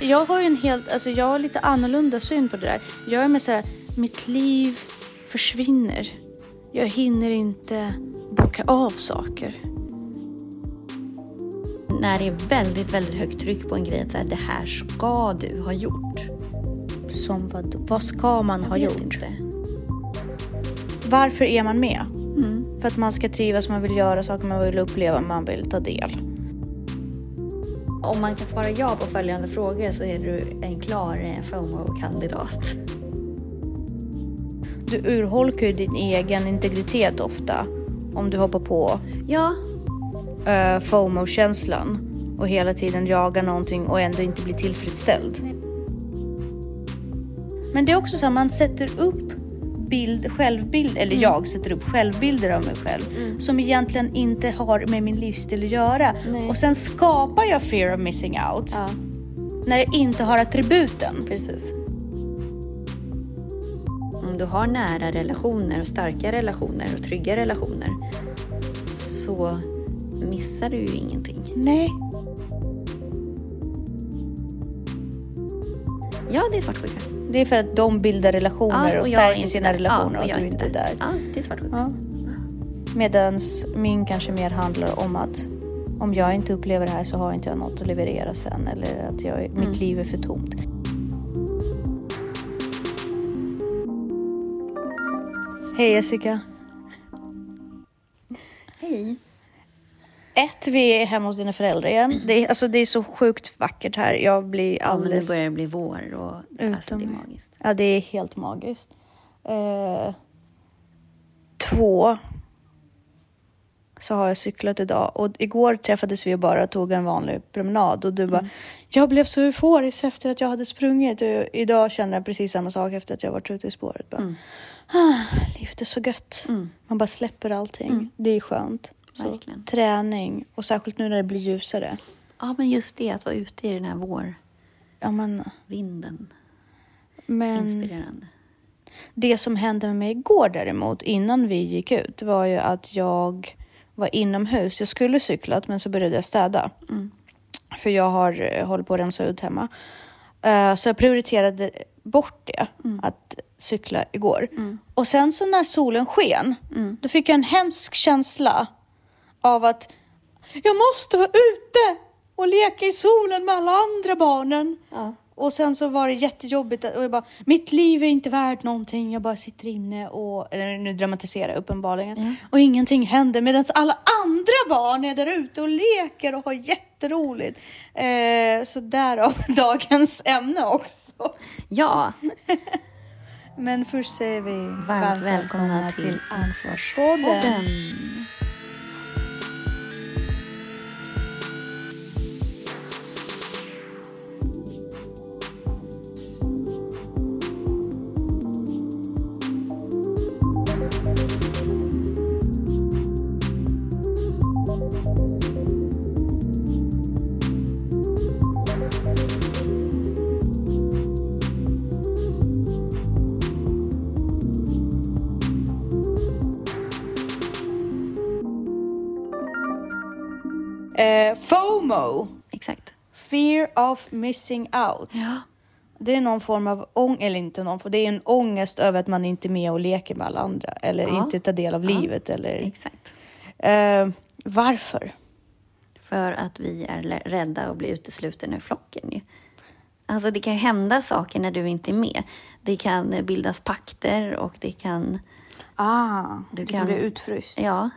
jag har ju en helt, alltså jag har lite annorlunda syn på det där. Jag är med så här, mitt liv försvinner. Jag hinner inte bocka av saker. När det är väldigt, väldigt högt tryck på en grej, så här, det här ska du ha gjort. Som vad, vad ska man ha Jag vet gjort? Inte. Varför är man med? Mm. För att man ska trivas, man vill göra saker, man vill uppleva, man vill ta del. Om man kan svara ja på följande frågor så är du en klar eh, FOMO-kandidat. Du urholkar ju din egen integritet ofta om du hoppar på Ja, uh, FOMO-känslan och hela tiden jagar någonting och ändå inte blir tillfredsställd. Men det är också så att man sätter upp bild, självbild, eller jag sätter upp självbilder av mig själv som egentligen inte har med min livsstil att göra. Nej. Och sen skapar jag fear of missing out ja när jag inte har attributen. precis. Om du har nära relationer och starka relationer och trygga relationer så missar du ju ingenting. Nej, Ja, det är svartsjuka. Det är för att de bildar relationer och jag är stärker sina där. relationer Ja, och jag du är inte där. Ja, det är svartsjuka. Ja. Medans min kanske mer handlar om att om jag inte upplever det här så har inte jag något att leverera sen eller att jag, Mm. mitt liv är för tomt. Hej Jessica. Hej. Ett, vi är hemma hos dina föräldrar igen. Det är, alltså, det är så sjukt vackert här. Jag blir Ja, men nu alldeles... börjar det bli vår och alltså, det är magiskt. Ja, det är helt magiskt. Eh, två, så har jag cyklat idag och igår träffades vi och bara tog en vanlig promenad och du bara, jag blev så euforisk efter att jag hade sprungit och idag känner jag precis samma sak efter att jag varit ute i spåret. Bara, ah, livet är så gött. Man bara släpper allting. Det är skönt. Så, Verkligen. träning och särskilt nu när det blir ljusare. Ja, men just det att vara ute i den här vårvinden. Ja, men, men Inspirerande. Det som hände med mig igår däremot, innan vi gick ut, var ju att jag var inomhus. Jag skulle cyklat, men så började jag städa. För jag har eh, hållit på att rensa ut hemma. Eh, så jag prioriterade bort det, att cykla igår. Och sen så när solen sken, då fick jag en hemsk känsla av att jag måste vara ute och leka i solen med alla andra barnen. Ja. Och sen så var det jättejobbigt och jag bara, mitt liv är inte värt någonting. Jag bara sitter inne och, eller nu dramatiserar jag uppenbarligen. Och ingenting händer medan alla andra barn är där ute och leker och har jätteroligt. Eh, så därav dagens ämne också. Ja, Men först säger vi varmt välkomna till Ansvarspodden. Of missing out. Ja. Det är någon form av ångest, eller inte någon form, det är en ångest över att man inte är med och leker med alla andra. Eller Ja. inte tar del av Ja. livet. Eller, Exakt. eh, varför? För att vi är rädda att bli utesluten ur flocken ju. Alltså det kan ju hända saker när du inte är med. Det kan bildas pakter och det kan... Ah, Du kan- bli utfryst. Ja,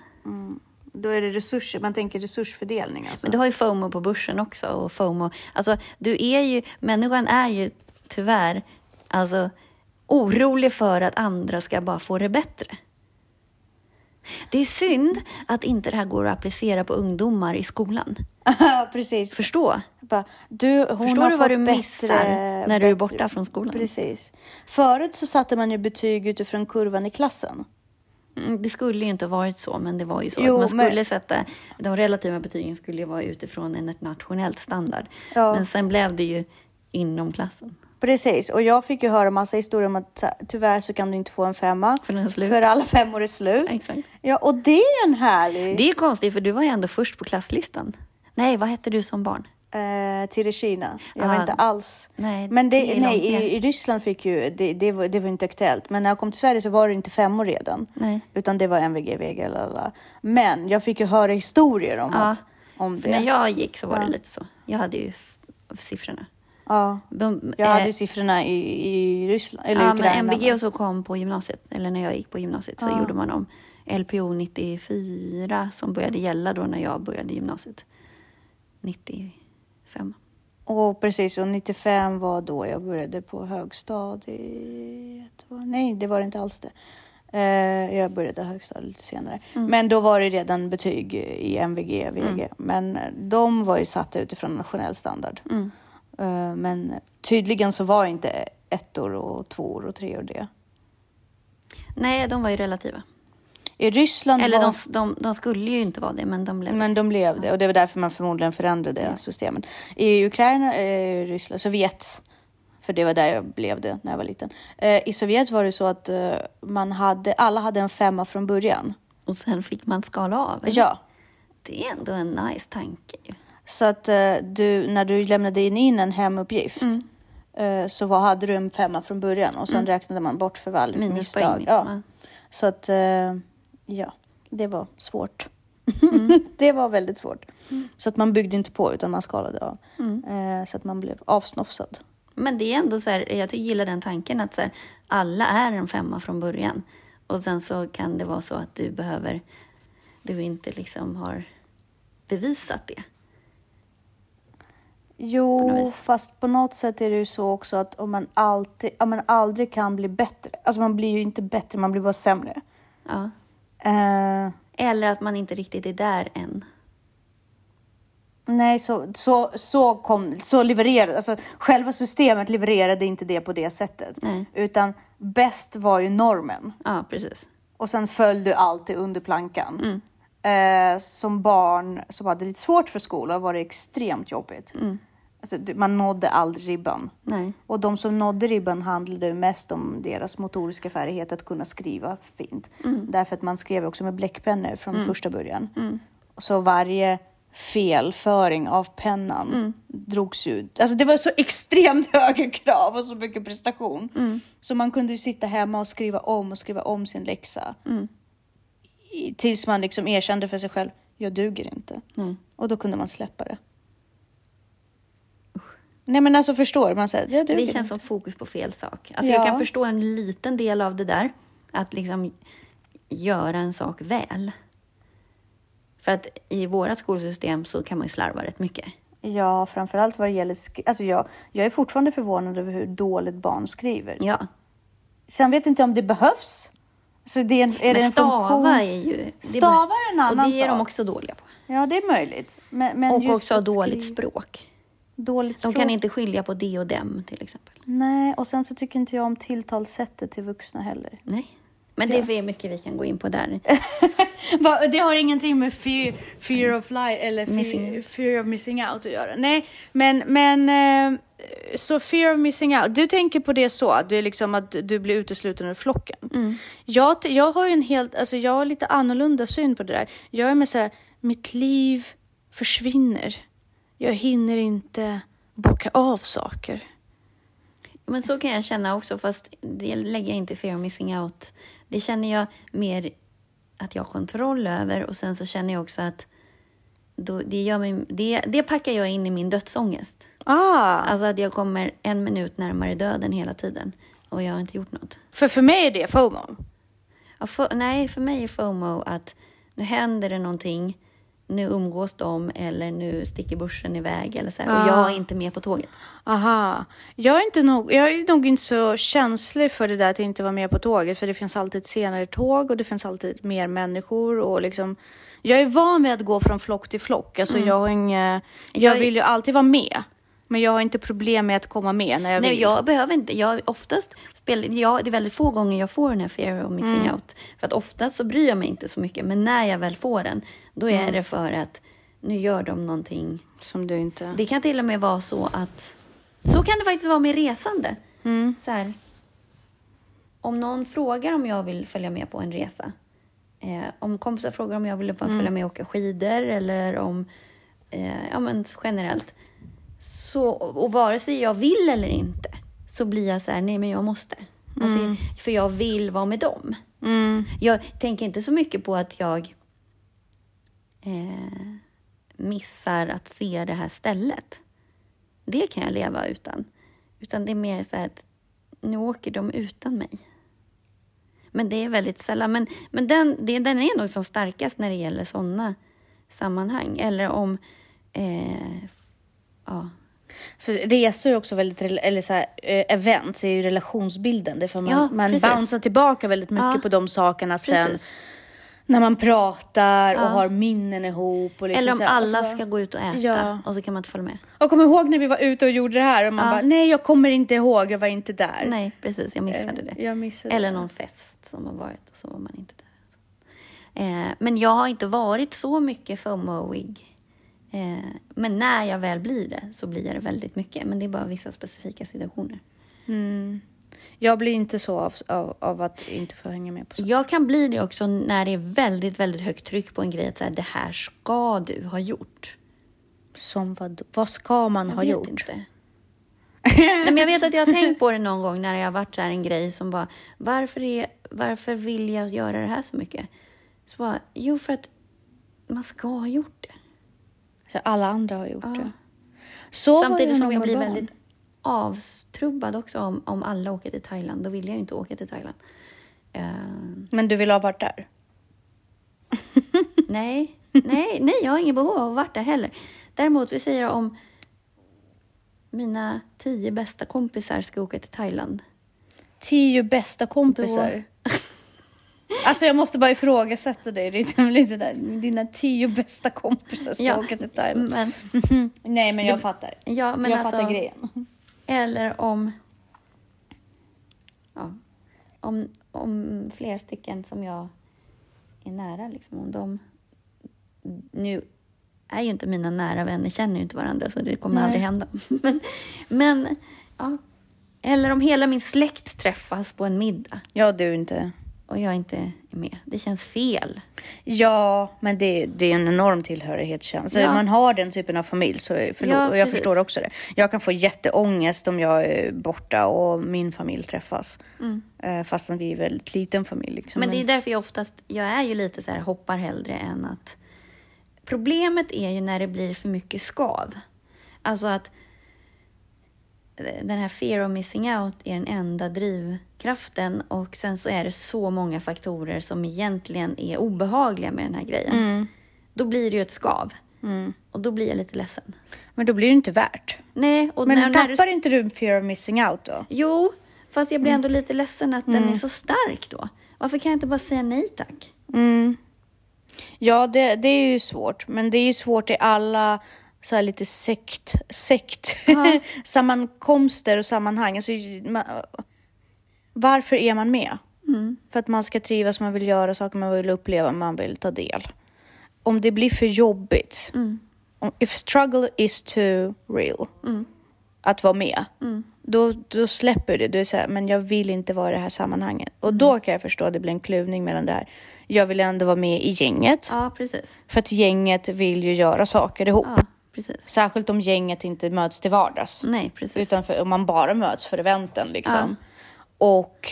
Då är det resurser, man tänker resursfördelning alltså. men du har ju FOMO på börsen också och FOMO... Alltså du är ju... Människan är ju tyvärr alltså orolig för att andra ska bara få det bättre. Det är synd att inte det här går att applicera på ungdomar i skolan. Precis. Förstå? Bara, du, hon Förstår du vad du bättre, missar när du är bättre- borta från skolan? Precis. Förut så satte man ju betyg utifrån kurvan i klassen. Mm, Det skulle ju inte ha varit så, men det var ju så. Jo, att man skulle men- sätta, de relativa betygen skulle ju vara utifrån en nationellt standard. Ja. Men sen blev det ju inom klassen. Precis, och jag fick ju höra massa historier om att tyvärr så kan du inte få en femma. För. För alla femmor är slut. Exakt. Ja, och det är en härlig... Det är konstigt, för du var ju ändå först på klasslistan. Nej, vad hette du som barn? Eh, till Kina. Jag Ah, var inte alls... nej, men det nej, i, i Ryssland fick ju, det, det, var, det var inte aktuellt. Men när jag kom till Sverige så var det inte femmor redan. Nej. Utan det var MVG, VG, lalala. Men jag fick ju höra historier om, Ja. att, om det. när jag gick så var det lite så. Jag hade ju siffrorna. Ja, De, jag eh, hade ju siffrorna i, i Ryssland, eller Ja, Ukraina. men MVG och så kom på gymnasiet, eller när jag gick på gymnasiet så Ja. gjorde man om LPO 94 som började gälla då när jag började gymnasiet. 95. Och precis, och 95 var då jag började på högstadiet. Nej, det var det inte alls det. Eh, jag började högstadiet lite senare. Mm. Men då var det redan betyg i MVG, VG. Men eh, de var ju satta utifrån nationell standard. Mm. Eh, men tydligen så var inte ettor och tvåor och treor det. Nej, de var ju relativa. I Ryssland Eller var... de, de, de skulle ju inte vara det, men de blev Men de blev det och det var därför man förmodligen förändrade systemet. I Ukraina, eh, Ryssland, Sovjet, för det var där jag blev det när jag var liten. Eh, I Sovjet var det så att eh, man hade, alla hade en femma från början. Och sen fick man skala av. eller? Ja, Det är ändå en nice tanke så att eh, du, när du lämnade in, en hemuppgift eh, så var, hade du en femma från början och sen räknade man bort för varje misstag. Liksom. Ja. Så att, eh, ja, det var svårt. det var väldigt svårt. Så att man byggde inte på utan man skalade av. Eh, så att man blev avsnofsad. Men det är ändå så här, jag gillar den tanken att så här, alla är en femma från början. Och sen så kan det vara så att du behöver, du inte liksom har bevisat det. På Jo, vis. fast på något sätt är det ju så också att om man, alltid, om man aldrig kan bli bättre. Alltså man blir ju inte bättre, man blir bara sämre. Ja. Eh, Eller att man inte riktigt är där än. nej, så, så, så, kom, så levererade, alltså själva systemet levererade inte det på det sättet. Nej. Utan bäst var ju normen. Ja, precis. Och sen föll du alltid under plankan. Eh, som barn som hade lite svårt för skolan var det extremt jobbigt. Alltså, man nådde aldrig ribban. Nej. Och de som nådde ribban handlade mest om deras motoriska färdighet att kunna skriva fint. Därför att man skrev också med bläckpennor från första början. Så varje felföring av pennan drogs ut. Alltså det var så extremt höga krav och så mycket prestation. Så man kunde ju sitta hemma och skriva om och skriva om sin läxa. I- Tills man liksom erkände för sig själv, jag duger inte. Och då kunde man släppa det. Nej men alltså förstår man säger, duger Det känns som fokus på fel sak. Alltså Ja. Jag kan förstå en liten del av det där. Att liksom göra en sak väl. För att i vårat skolsystem så kan man ju slarva rätt mycket. Ja, framförallt vad det gäller alltså jag, jag är fortfarande förvånad över hur dåligt barn skriver. Ja, Sen vet jag inte om det behövs. Så det är, en- är det men en stava funktion? är ju... det Stava är en annan Och det är de sak. också dåliga på. Ja, det är möjligt. Men, men Och också ha att dåligt språk. De kan inte skilja på det och dem till exempel. Nej, och sen så tycker inte jag om tilltalssättet till vuxna heller. Nej. Men det är mycket vi kan gå in på där. Det har ingenting med fear, fear of life eller Missing fear, out. fear of missing out att göra. Nej, men, men eh, så fear of missing out. Du tänker på det så, att du, är liksom, att du blir utesluten ur flocken. Jag, t- jag har en helt, alltså jag har lite annorlunda syn på det där. Jag är med så här, mitt liv försvinner. Jag hinner inte bocka av saker. Men så kan jag känna också, fast det lägger jag inte fear of missing out. Det känner jag mer att jag har kontroll över och sen så känner jag också att då, det, gör mig, det, det packar jag in i min dödsångest. Ah, Alltså att jag kommer en minut närmare döden hela tiden och jag har inte gjort något. för för mig är det FOMO. Ja, för, nej, för mig är FOMO att nu händer det någonting, nu umgås de eller nu sticker börsen iväg eller så här, och jag är inte med på tåget. Aha. Jag är, inte nog, jag är nog inte så känslig för det där att inte vara med på tåget. För det finns alltid senare tåg och det finns alltid mer människor. Och liksom, jag är van vid att gå från flock till flock. Alltså jag, har inga, jag Jag vill ju alltid vara med. Men jag har inte problem med att komma med när jag Nej, vill. jag behöver inte. Jag oftast spelar, jag, det är väldigt få gånger jag får den här fear of missing Mm. out. För att oftast så bryr jag mig inte så mycket. Men när jag väl får den, då är Mm. det för att nu gör de någonting. Som du inte... Det kan till och med vara så att, så kan det faktiskt vara med resande. Mm. Så här, om någon frågar om jag vill följa med på en resa. Eh, om kompisar frågar om jag vill Mm. följa med och åka skidor eller om, eh, ja men generellt. Så, och vare sig jag vill eller inte så blir jag så här, nej men jag måste. Alltså, För jag vill vara med dem. Mm. Jag tänker inte så mycket på att jag eh, missar att se det här stället. Det kan jag leva utan. Utan det är mer så här att nu åker de utan mig. Men det är väldigt sällan. Men, men den, det, den är nog som starkast när det gäller sådana sammanhang. Eller om... Eh, ja. För resor är också väldigt, eller så här, eh, events är ju relationsbildande för man, Ja, man bouncear tillbaka väldigt mycket Ja. på de sakerna sen Precis. när man pratar och Ja. har minnen ihop. Och liksom Eller om här, alla och så- ska gå ut och äta och så kan man inte följa med. Och kom ihåg när vi var ute och gjorde det här och man bara, nej jag kommer inte ihåg, jag var inte där. Nej, precis. Jag missade Eh, det. Jag missade Eller det. någon fest som har varit och så var man inte där. Eh, men jag har inte varit så mycket FOMO-ig. Eh, men när jag väl blir det så blir jag det väldigt mycket. Men det är bara vissa specifika situationer. Mm. Jag blir inte så av, av, av att inte få hänga med på så. Jag kan bli det också när det är väldigt, väldigt högt tryck på en grej. Att så här, det här ska du ha gjort. Som vad, vad ska man Jag ha vet gjort? inte. Nej, men jag vet att jag har tänkt på det någon gång när det har varit så här en grej som bara, varför, är, varför vill jag göra det här så mycket? Så bara, jo för att man ska ha gjort det. Så alla andra har gjort Ja. det. Så Samtidigt som jag blir barn. väldigt avtrubbad också om, om alla åker till Thailand. Då vill jag ju inte åka till Thailand. Eh, Men du vill ha varit där? nej, nej, nej, jag har ingen behov av att varit där heller. Däremot, vi säger om mina tio bästa kompisar ska åka till Thailand. Tio bästa kompisar. Alltså jag måste bara ifrågasätta dig. Det är väl inte där. Dina tio bästa kompisar ska Ja, åka till Thailand. Men. Nej men jag fattar. ja, men jag alltså, fattar grejen. Eller om... Ja, om, om flera stycken som jag är nära, liksom, om de... Nu är ju inte mina nära vänner, känner ju inte varandra, så det kommer Nej. aldrig hända. Men, men ja. Eller om hela min släkt träffas på en middag Ja du inte. Och jag inte är med. Det känns fel. Ja, men det, det är en enorm tillhörighetskänsla. Ja. Man har den typen av familj, så förlåt, Ja, och jag precis. förstår också det. Jag kan få jätteångest om jag är borta och min familj träffas. Mm. Fastän vi är en väldigt liten familj. Liksom. Men det är därför jag oftast, jag är ju lite så här hoppar hellre än att... Problemet är ju när det blir för mycket skav. Alltså att den här fear of missing out är den enda drivkraften och sen så är det så många faktorer som egentligen är obehagliga med den här grejen. Mm. Då blir det ju ett skav. Och då blir jag lite ledsen. Men då blir det inte värt. Nej, och Men när, när tappar du... inte du fear of missing out då? Jo, fast jag blir Mm. ändå lite ledsen att den är så stark då. Varför kan jag inte bara säga nej tack? Mm. Ja, det, det är ju svårt. Men det är ju svårt i alla så här lite sekt, sekt Ja. sammankomster och sammanhang. Alltså, man, varför är man med? Mm. För att man ska trivas, man vill göra saker, man vill uppleva, man vill ta del. Om det blir för jobbigt, Mm. om, if struggle is too real, att vara med, Mm. då, då släpper det. Du är här, men jag vill inte vara i det här sammanhanget. Och Mm. då kan jag förstå att det blir en kluvning mellan det här. Jag vill ändå vara med i gänget, Ja, precis. för att gänget vill ju göra saker ihop. Ja, precis. Särskilt om gänget inte möts till vardags. Nej, precis. Utan för, om man bara möts för eventen liksom. Och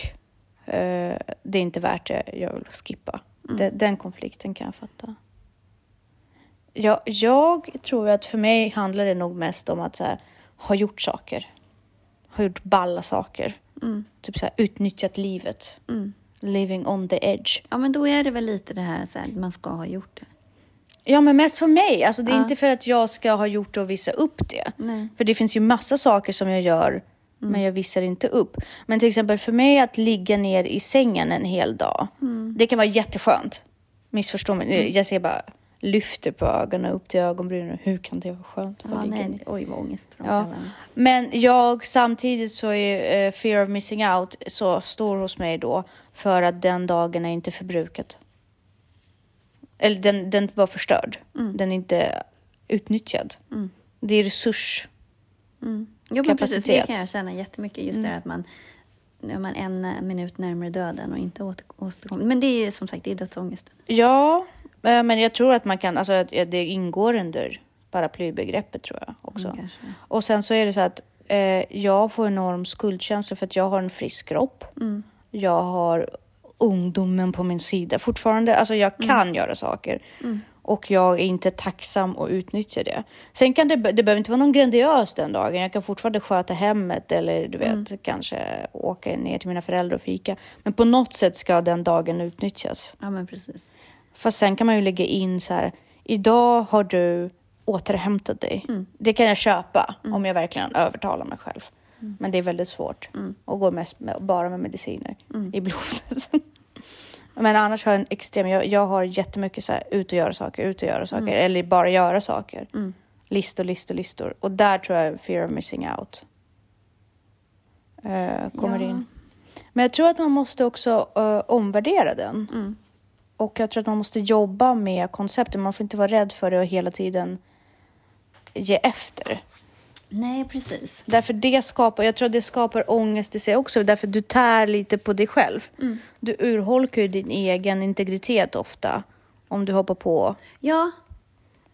eh, det är inte värt det, jag vill skippa. Mm. Den, den konflikten kan jag fatta. Jag, jag tror att för mig handlar det nog mest om att här, ha gjort saker. Ha gjort balla saker. Mm. Typ så här, utnyttjat livet. Living on the edge. Ja, men då är det väl lite det här, här man ska ha gjort det. Ja, men mest för mig. Alltså, det är Ja. inte för att jag ska ha gjort det och visa upp det. Nej. För det finns ju massa saker som jag gör, men jag visar inte upp. Men till exempel för mig att ligga ner i sängen en hel dag, det kan vara jätteskönt. Missförstå mig. Jag ser bara lyfter på ögonen upp till ögonbrynen. Hur kan det vara skönt? att Ja, ligga ner? nej, oj vad ångest Ja. Men jag samtidigt så är eh, fear of missing out så stor hos mig då för att den dagen är inte förbrukad. Eller den, den var förstörd. Den är inte utnyttjad. Det är resurs. Mm. Jo, men precis. Det kan jag känna jättemycket. Just det här att man, nu är man en minut närmare döden och inte åter- återkommer. Men det är som sagt, det är dödsångesten. Ja, eh, men jag tror att man kan, alltså det ingår under paraplybegreppet tror jag också. Mm. Och sen så är det så att eh, jag får enorm skuldkänsla för att jag har en frisk kropp. Mm. Jag har ungdomen på min sida fortfarande. Alltså jag kan göra saker. Och jag är inte tacksam och utnyttjar det. Sen kan det, det behöver inte vara någon grandiös den dagen. Jag kan fortfarande sköta hemmet eller du vet, kanske åka ner till mina föräldrar och fika. Men på något sätt ska den dagen utnyttjas. Ja, men precis. Fast sen kan man ju lägga in så här, idag har du återhämtat dig. Det kan jag köpa om jag verkligen övertalar mig själv. Men det är väldigt svårt och går mest med, bara med mediciner i blodet. Men annars har jag en extrem, jag, jag har jättemycket så här, ut och göra saker, ut och göra saker, eller bara göra saker. Listor, listor, listor. Och där tror jag fear of missing out eh, kommer Ja. in. Men jag tror att man måste också eh, omvärdera den. Mm. Och jag tror att man måste jobba med konceptet. Man får inte vara rädd för det och hela tiden ge efter. Nej, precis. Därför det skapar, jag tror att det skapar ångest i sig också. Därför du tär lite på dig själv. Mm. Du urholkar ju din egen integritet ofta. Om du hoppar på Ja,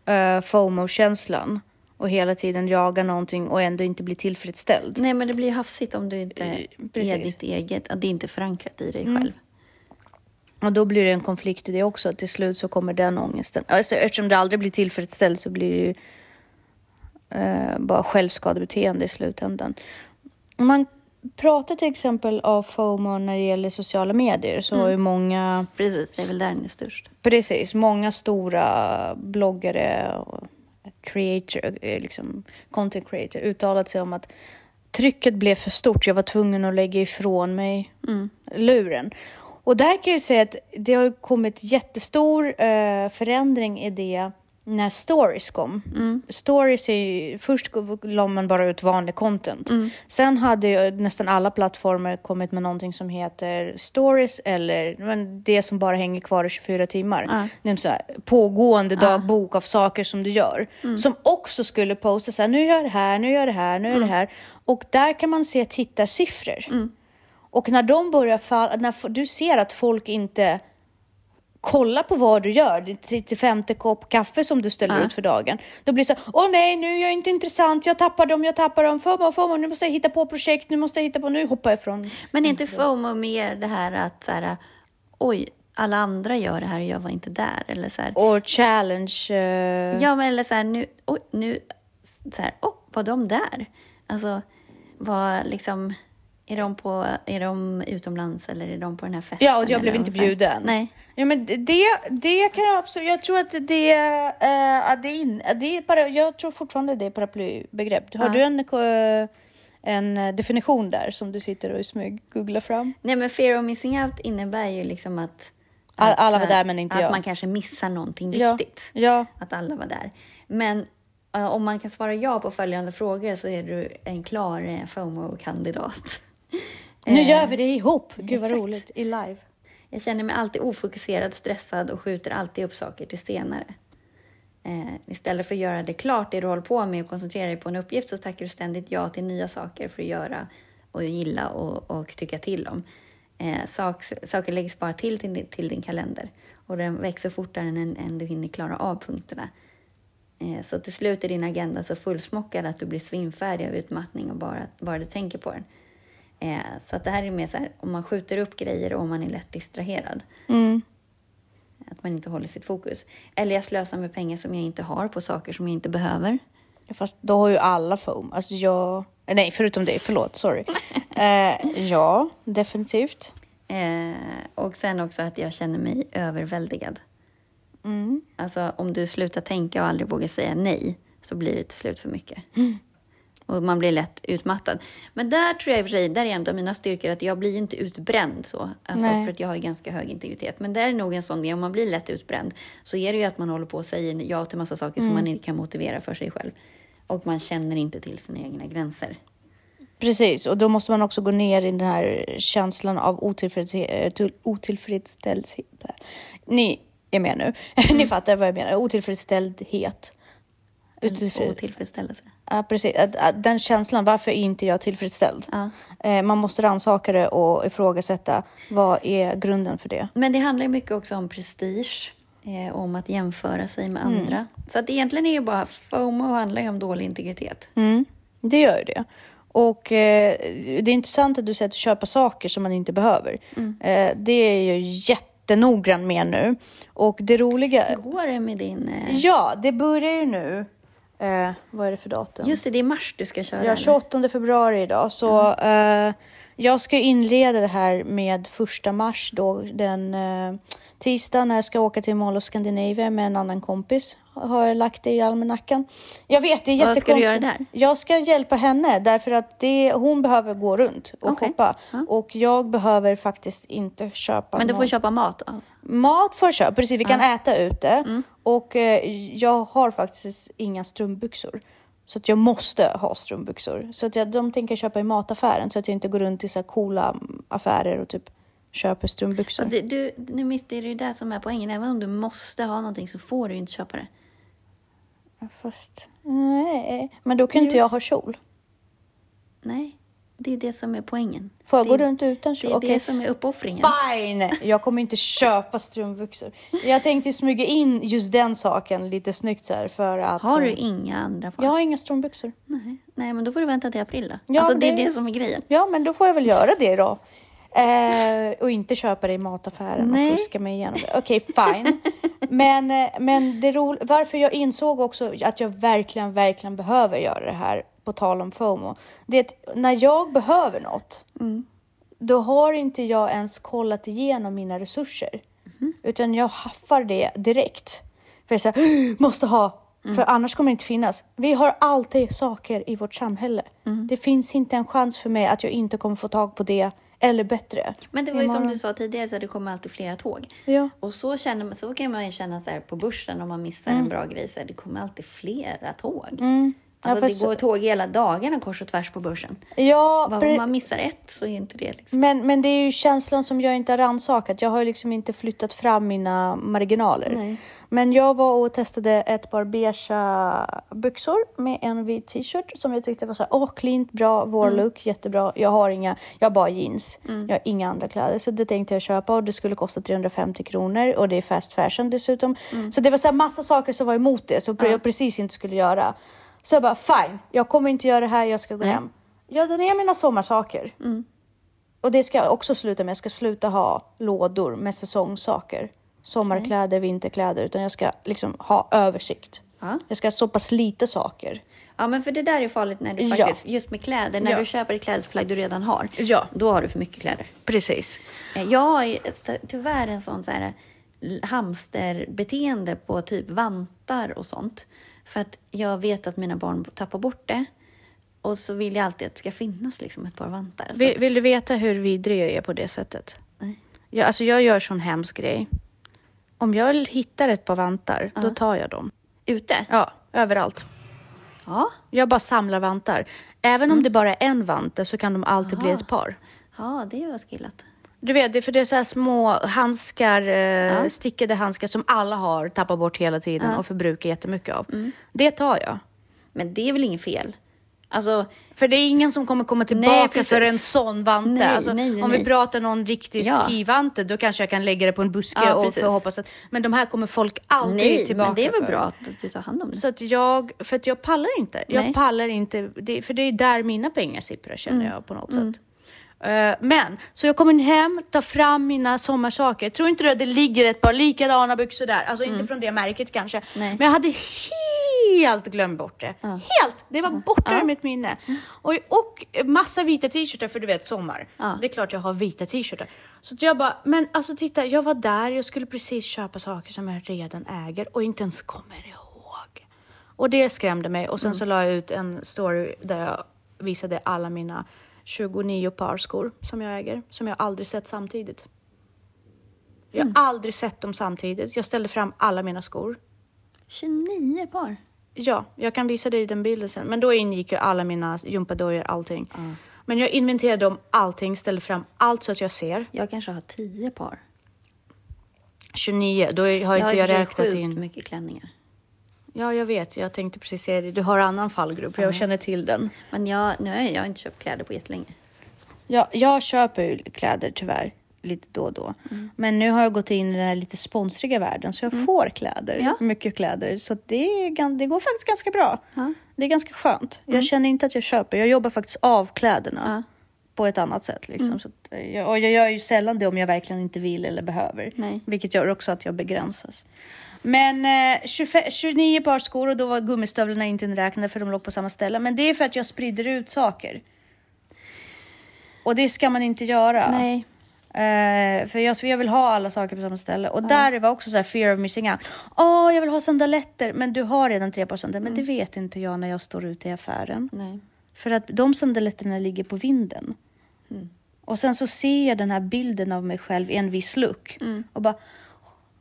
uh, FOMO-känslan. Och hela tiden jagar någonting och ändå inte blir tillfredsställd. nej, men det blir ju hafsigt om du inte är precis. Mm. ditt eget, att det inte är förankrat i dig själv. Och då blir det en konflikt i det också. Till slut så kommer den ångesten. Alltså, eftersom det aldrig blir tillfredsställd så blir det ju eh, bara självskadebeteende i slutändan. Om man pratar till exempel av FOMO när det gäller sociala medier så har ju många, Precis, det är väl där den är störst. precis, många stora bloggare och creator, eh, liksom content creator uttalat sig om att trycket blev för stort. Jag var tvungen att lägga ifrån mig luren. Och där kan jag ju säga att det har kommit jättestor eh, förändring i det när stories kom. Stories är ju, först la man bara ut vanlig content. Sen hade ju nästan alla plattformar kommit med någonting som heter stories eller men det som bara hänger kvar i 24 timmar. Det är så här, pågående dagbok av saker som du gör. Som också skulle posta så här, nu gör jag det här, nu gör jag det här, nu gör jag det här. Och där kan man se tittarsiffror. Och när de börjar falla, när du ser att folk inte kollar på vad du gör, din 35 kopp kaffe som du ställer ut för dagen. Då blir det så åh nej, nu är jag inte intressant, jag tappar dem, jag tappar dem, FOMO, FOMO, nu måste jag hitta på projekt, nu måste jag hitta på, nu hoppar jag ifrån. Men är inte FOMO mer det här att så här, oj, alla andra gör det här och jag var inte där? Eller så här, Och challenge. eh, Ja, men eller så här, nu, oj, nu, så här, åh, var de där? Alltså, var liksom, är de, på, är de utomlands eller är de på den här festen? Ja, och jag blev inte bjuden. Nej. Ja, men det, det kan jag absolut. Jag tror att det, uh, att det, in, att det är para, Jag tror fortfarande det är paraplybegrepp. Har Ja. du en, eh, en eh, definition där som du sitter och i smyg googlar fram? Nej, men fear of missing out innebär ju liksom att... All- att, alla var där, men inte att jag. man kanske missar någonting Ja. viktigt. Ja, Att alla var där. Men om man kan svara ja på följande frågor så är du en klar FOMO-kandidat. Nu Eh, gör vi det ihop. Gud vad exakt. roligt i live. Jag känner mig alltid ofokuserad, stressad och skjuter alltid upp saker till senare. Eh, istället för att göra det klart, det du håller på med och koncentrera dig på en uppgift så tackar du ständigt ja till nya saker för att göra och gilla och, och tycka till om. Eh, sak, saker läggs bara till, till din- till din kalender och den växer fortare än, än du hinner klara av punkterna. Eh, så till slut är din agenda så fullsmockad att du blir svimfärdig av utmattning och bara, bara du tänker på den. Eh, så att det här är mer så här, om man skjuter upp grejer och om man är lätt distraherad. Mm. Att man inte håller sitt fokus. Eller jag slösar med pengar som jag inte har på saker som jag inte behöver. Fast då har ju alla foam. Alltså jag... eh, Nej, förutom dig. Förlåt, sorry. eh, ja, definitivt. Eh, och sen också att jag känner mig överväldigad. Mm. Alltså om du slutar tänka och aldrig vågar säga nej så blir det till slut för mycket. Och man blir lätt utmattad. Men där tror jag i och för sig, där är av mina styrkor att jag blir inte utbränd så. Alltså för att jag har ganska hög integritet. Men där är nog en sån grej, om man blir lätt utbränd så är det ju att man håller på och säger ja till massa saker som man inte kan motivera för sig själv. Och man känner inte till sina egna gränser. Precis, och då måste man också gå ner i den här känslan av otillfredsställelse. otillfredsställelse. Ni är med nu. Ni fattar vad jag menar. Otillfredsställdhet. Otillfred... Otillfredsställelse. Ja, precis. Den känslan, varför är inte jag tillfredsställd? Ja. Eh, man måste rannsaka det och ifrågasätta vad är grunden för det. Men det handlar ju mycket också om prestige. eh, om att jämföra sig med Mm. andra. Så att egentligen är ju bara FOMO handlar ju om dålig integritet. Mm, det gör ju det. Och eh, det är intressant att du säger att köpa saker som man inte behöver. Eh, det är jag jättenoggrann med nu. Och det roliga... Hur går det med din... Eh... Ja, det börjar ju nu. Eh, vad är det för datum? Just det, det är mars du ska köra. Ja, eller? 28 februari idag. Så eh, jag ska inleda det här med första mars då, den eh, tisdag när jag ska åka till Mall of Scandinavia med en annan kompis. Har jag lagt det i almanackan. Jag vet, det är Vad ska du jättekonstigt. göra där? Jag ska hjälpa henne därför att det, hon behöver gå runt och Okej. shoppa. Och jag behöver faktiskt inte köpa Men du får någon- köpa mat då? Mat får jag köpa, precis. Vi kan äta ute. Mm. Och eh, jag har faktiskt inga strumpbyxor. Så att jag måste ha strumpbyxor. Så att jag, de tänker jag köpa i mataffären så att jag inte går runt i så coola affärer och typ köper strumpbyxor. Det, du, nu missade det ju det som är poängen. Även om du måste ha någonting så får du ju inte köpa det. Fast nej, men då kan inte jag ha kjol. Nej, det är det som är poängen. Får jag det, gå runt utan Det kjol? är Okej. det som är uppoffringen. Fine! Jag kommer inte köpa strumpbyxor. Jag tänkte smyga in just den saken lite snyggt så här för att... Har du inga andra par? Jag har inga strumpbyxor. Nej. Nej, men då får du vänta till april då. Ja, alltså men det är det- det som är grejen. Ja, men då får jag väl göra det då. Eh, och inte köpa det i mataffären Nej. och fuska mig igenom det. Okej, fine. Men, eh, men det ro- varför jag insåg också att jag verkligen, verkligen behöver göra det här, på tal om FOMO, det är att när jag behöver något, då har inte jag ens kollat igenom mina resurser. Utan jag haffar det direkt. För jag säger, måste ha, för annars kommer det inte finnas. Vi har alltid saker i vårt samhälle. Det finns inte en chans för mig att jag inte kommer få tag på det eller bättre. Men det var ju som du sa tidigare, så det kommer alltid flera tåg. Ja. Och så, känner man, så kan man ju känna så här på börsen om man missar Mm. en bra grej. Så här, det kommer alltid flera tåg. Ja, Alltså fast- det går tåg hela dagarna kors och tvärs på börsen. Ja, pre- om man missar ett så är inte det liksom. men, men det är ju känslan som jag inte har rannsakat. Jag har ju liksom inte flyttat fram mina marginaler. Nej. Men jag var och testade ett par beigea byxor med en vit t-shirt som jag tyckte var så här, åh, cleant, bra, vår Mm. look, jättebra. Jag har inga, jag har bara jeans. Jag har inga andra kläder. Så det tänkte jag köpa och det skulle kosta 350 kronor och det är fast fashion dessutom. Mm. Så det var så här massa saker som var emot det, som jag precis inte skulle göra. Så jag bara, fine, jag kommer inte göra det här, jag ska gå hem. Jag drar ner mina sommarsaker. Mm. Och det ska jag också sluta med. Jag ska sluta ha lådor med säsongssaker. Sommarkläder, vinterkläder. Utan jag ska liksom ha översikt. Ja. Jag ska ha så pass lite saker. Ja, men för det där är farligt när du Ja. faktiskt, just med kläder, när Ja. du köper ett klädesplagg du redan har. Ja. Då har du för mycket kläder. Precis. Eh, Jag har tyvärr en sån så här hamsterbeteende på typ vantar och sånt. För att jag vet att mina barn tappar bort det. Och så vill jag alltid att det ska finnas liksom ett par vantar. Vill, att, vill du veta hur vidrig jag är på det sättet? nej. Jag, alltså jag gör sån hemsk grej. Om jag hittar ett par vantar, då tar jag dem. Ute? Ja, överallt. Ja. Jag bara samlar vantar. Även om det bara är en vante så kan de alltid bli Aha. ett par. Ja, det var skillat. Du vet, det för det är så små handskar, eh, stickade handskar som alla har tappat bort hela tiden och förbrukar jättemycket av. Mm. Det tar jag. Men det är väl inget fel? Alltså, För det är ingen som kommer komma tillbaka precis. för en sån vante. Nej, alltså, nej, nej, om vi nej. pratar någon riktig Ja. skivante, då kanske jag kan lägga det på en buske Ja, och hoppas att... Men de här kommer folk alltid nej, tillbaka men det är väl för. bra att du tar hand om det. Så att jag, för att jag pallar inte. Jag Nej. pallar inte, det, för det är där mina pengar sipprar känner Mm. jag på något sätt. Eh, men, så jag kommer hem, tar fram mina sommarsaker. Tror inte du att det ligger ett par likadana byxor där? Alltså inte från det märket kanske. Mm. Nej. Men jag hade helt glömt bort det. Helt! Det var borta Ja. ur mitt minne. Och, och massa vita t-shirtar för du vet sommar. Ja. Det är klart jag har vita t-shirtar. Så jag bara, men alltså titta, jag var där, jag skulle precis köpa saker som jag redan äger och inte ens kommer ihåg. Och det skrämde mig. Och sen så la jag ut en story där jag visade alla mina 29 par skor som jag äger, som jag aldrig sett samtidigt. Jag har aldrig sett dem samtidigt. Jag ställde fram alla mina skor. 29 par. Ja, jag kan visa dig den bilden sen. Men då ingick ju alla mina gympadojor, allting. Men jag inventerade om allting, ställde fram allt så att jag ser. Jag kanske har 10 par. 29, då har Jag inte har jag räknat in. mycket klänningar. Ja, jag vet. Jag tänkte precis säga det. Du har annan fallgrupp. Jag känner till den. Men jag, nu har jag inte köpt kläder på jättelänge. Ja, jag köper ju kläder tyvärr lite då och då. Men nu har jag gått in i den här lite sponsriga världen så jag får kläder. Mm. Ja. Mycket kläder. Så det, det går faktiskt ganska bra. Ja. Det är ganska skönt. Jag känner inte att jag köper. Jag jobbar faktiskt av kläderna Ja. På ett annat sätt. Liksom. Så att, eh, jag, och jag gör ju sällan det om jag verkligen inte vill eller behöver. Nej. Vilket gör också att jag begränsas. Men eh, 25, 29 par skor och då var gummistövlarna inte inräknade för de låg på samma ställe. Men det är för att jag sprider ut saker. Och det ska man inte göra. Nej. Eh, för jag, jag vill ha alla saker på samma ställe. Och där var också så här fear of missing out. Åh, jag vill ha sandaletter. Men du har redan tre par sandaletter. Men det vet inte jag när jag står ute i affären. Nej. För att de sandaletterna ligger på vinden. Och sen så ser jag den här bilden av mig själv i en viss look. Och bara,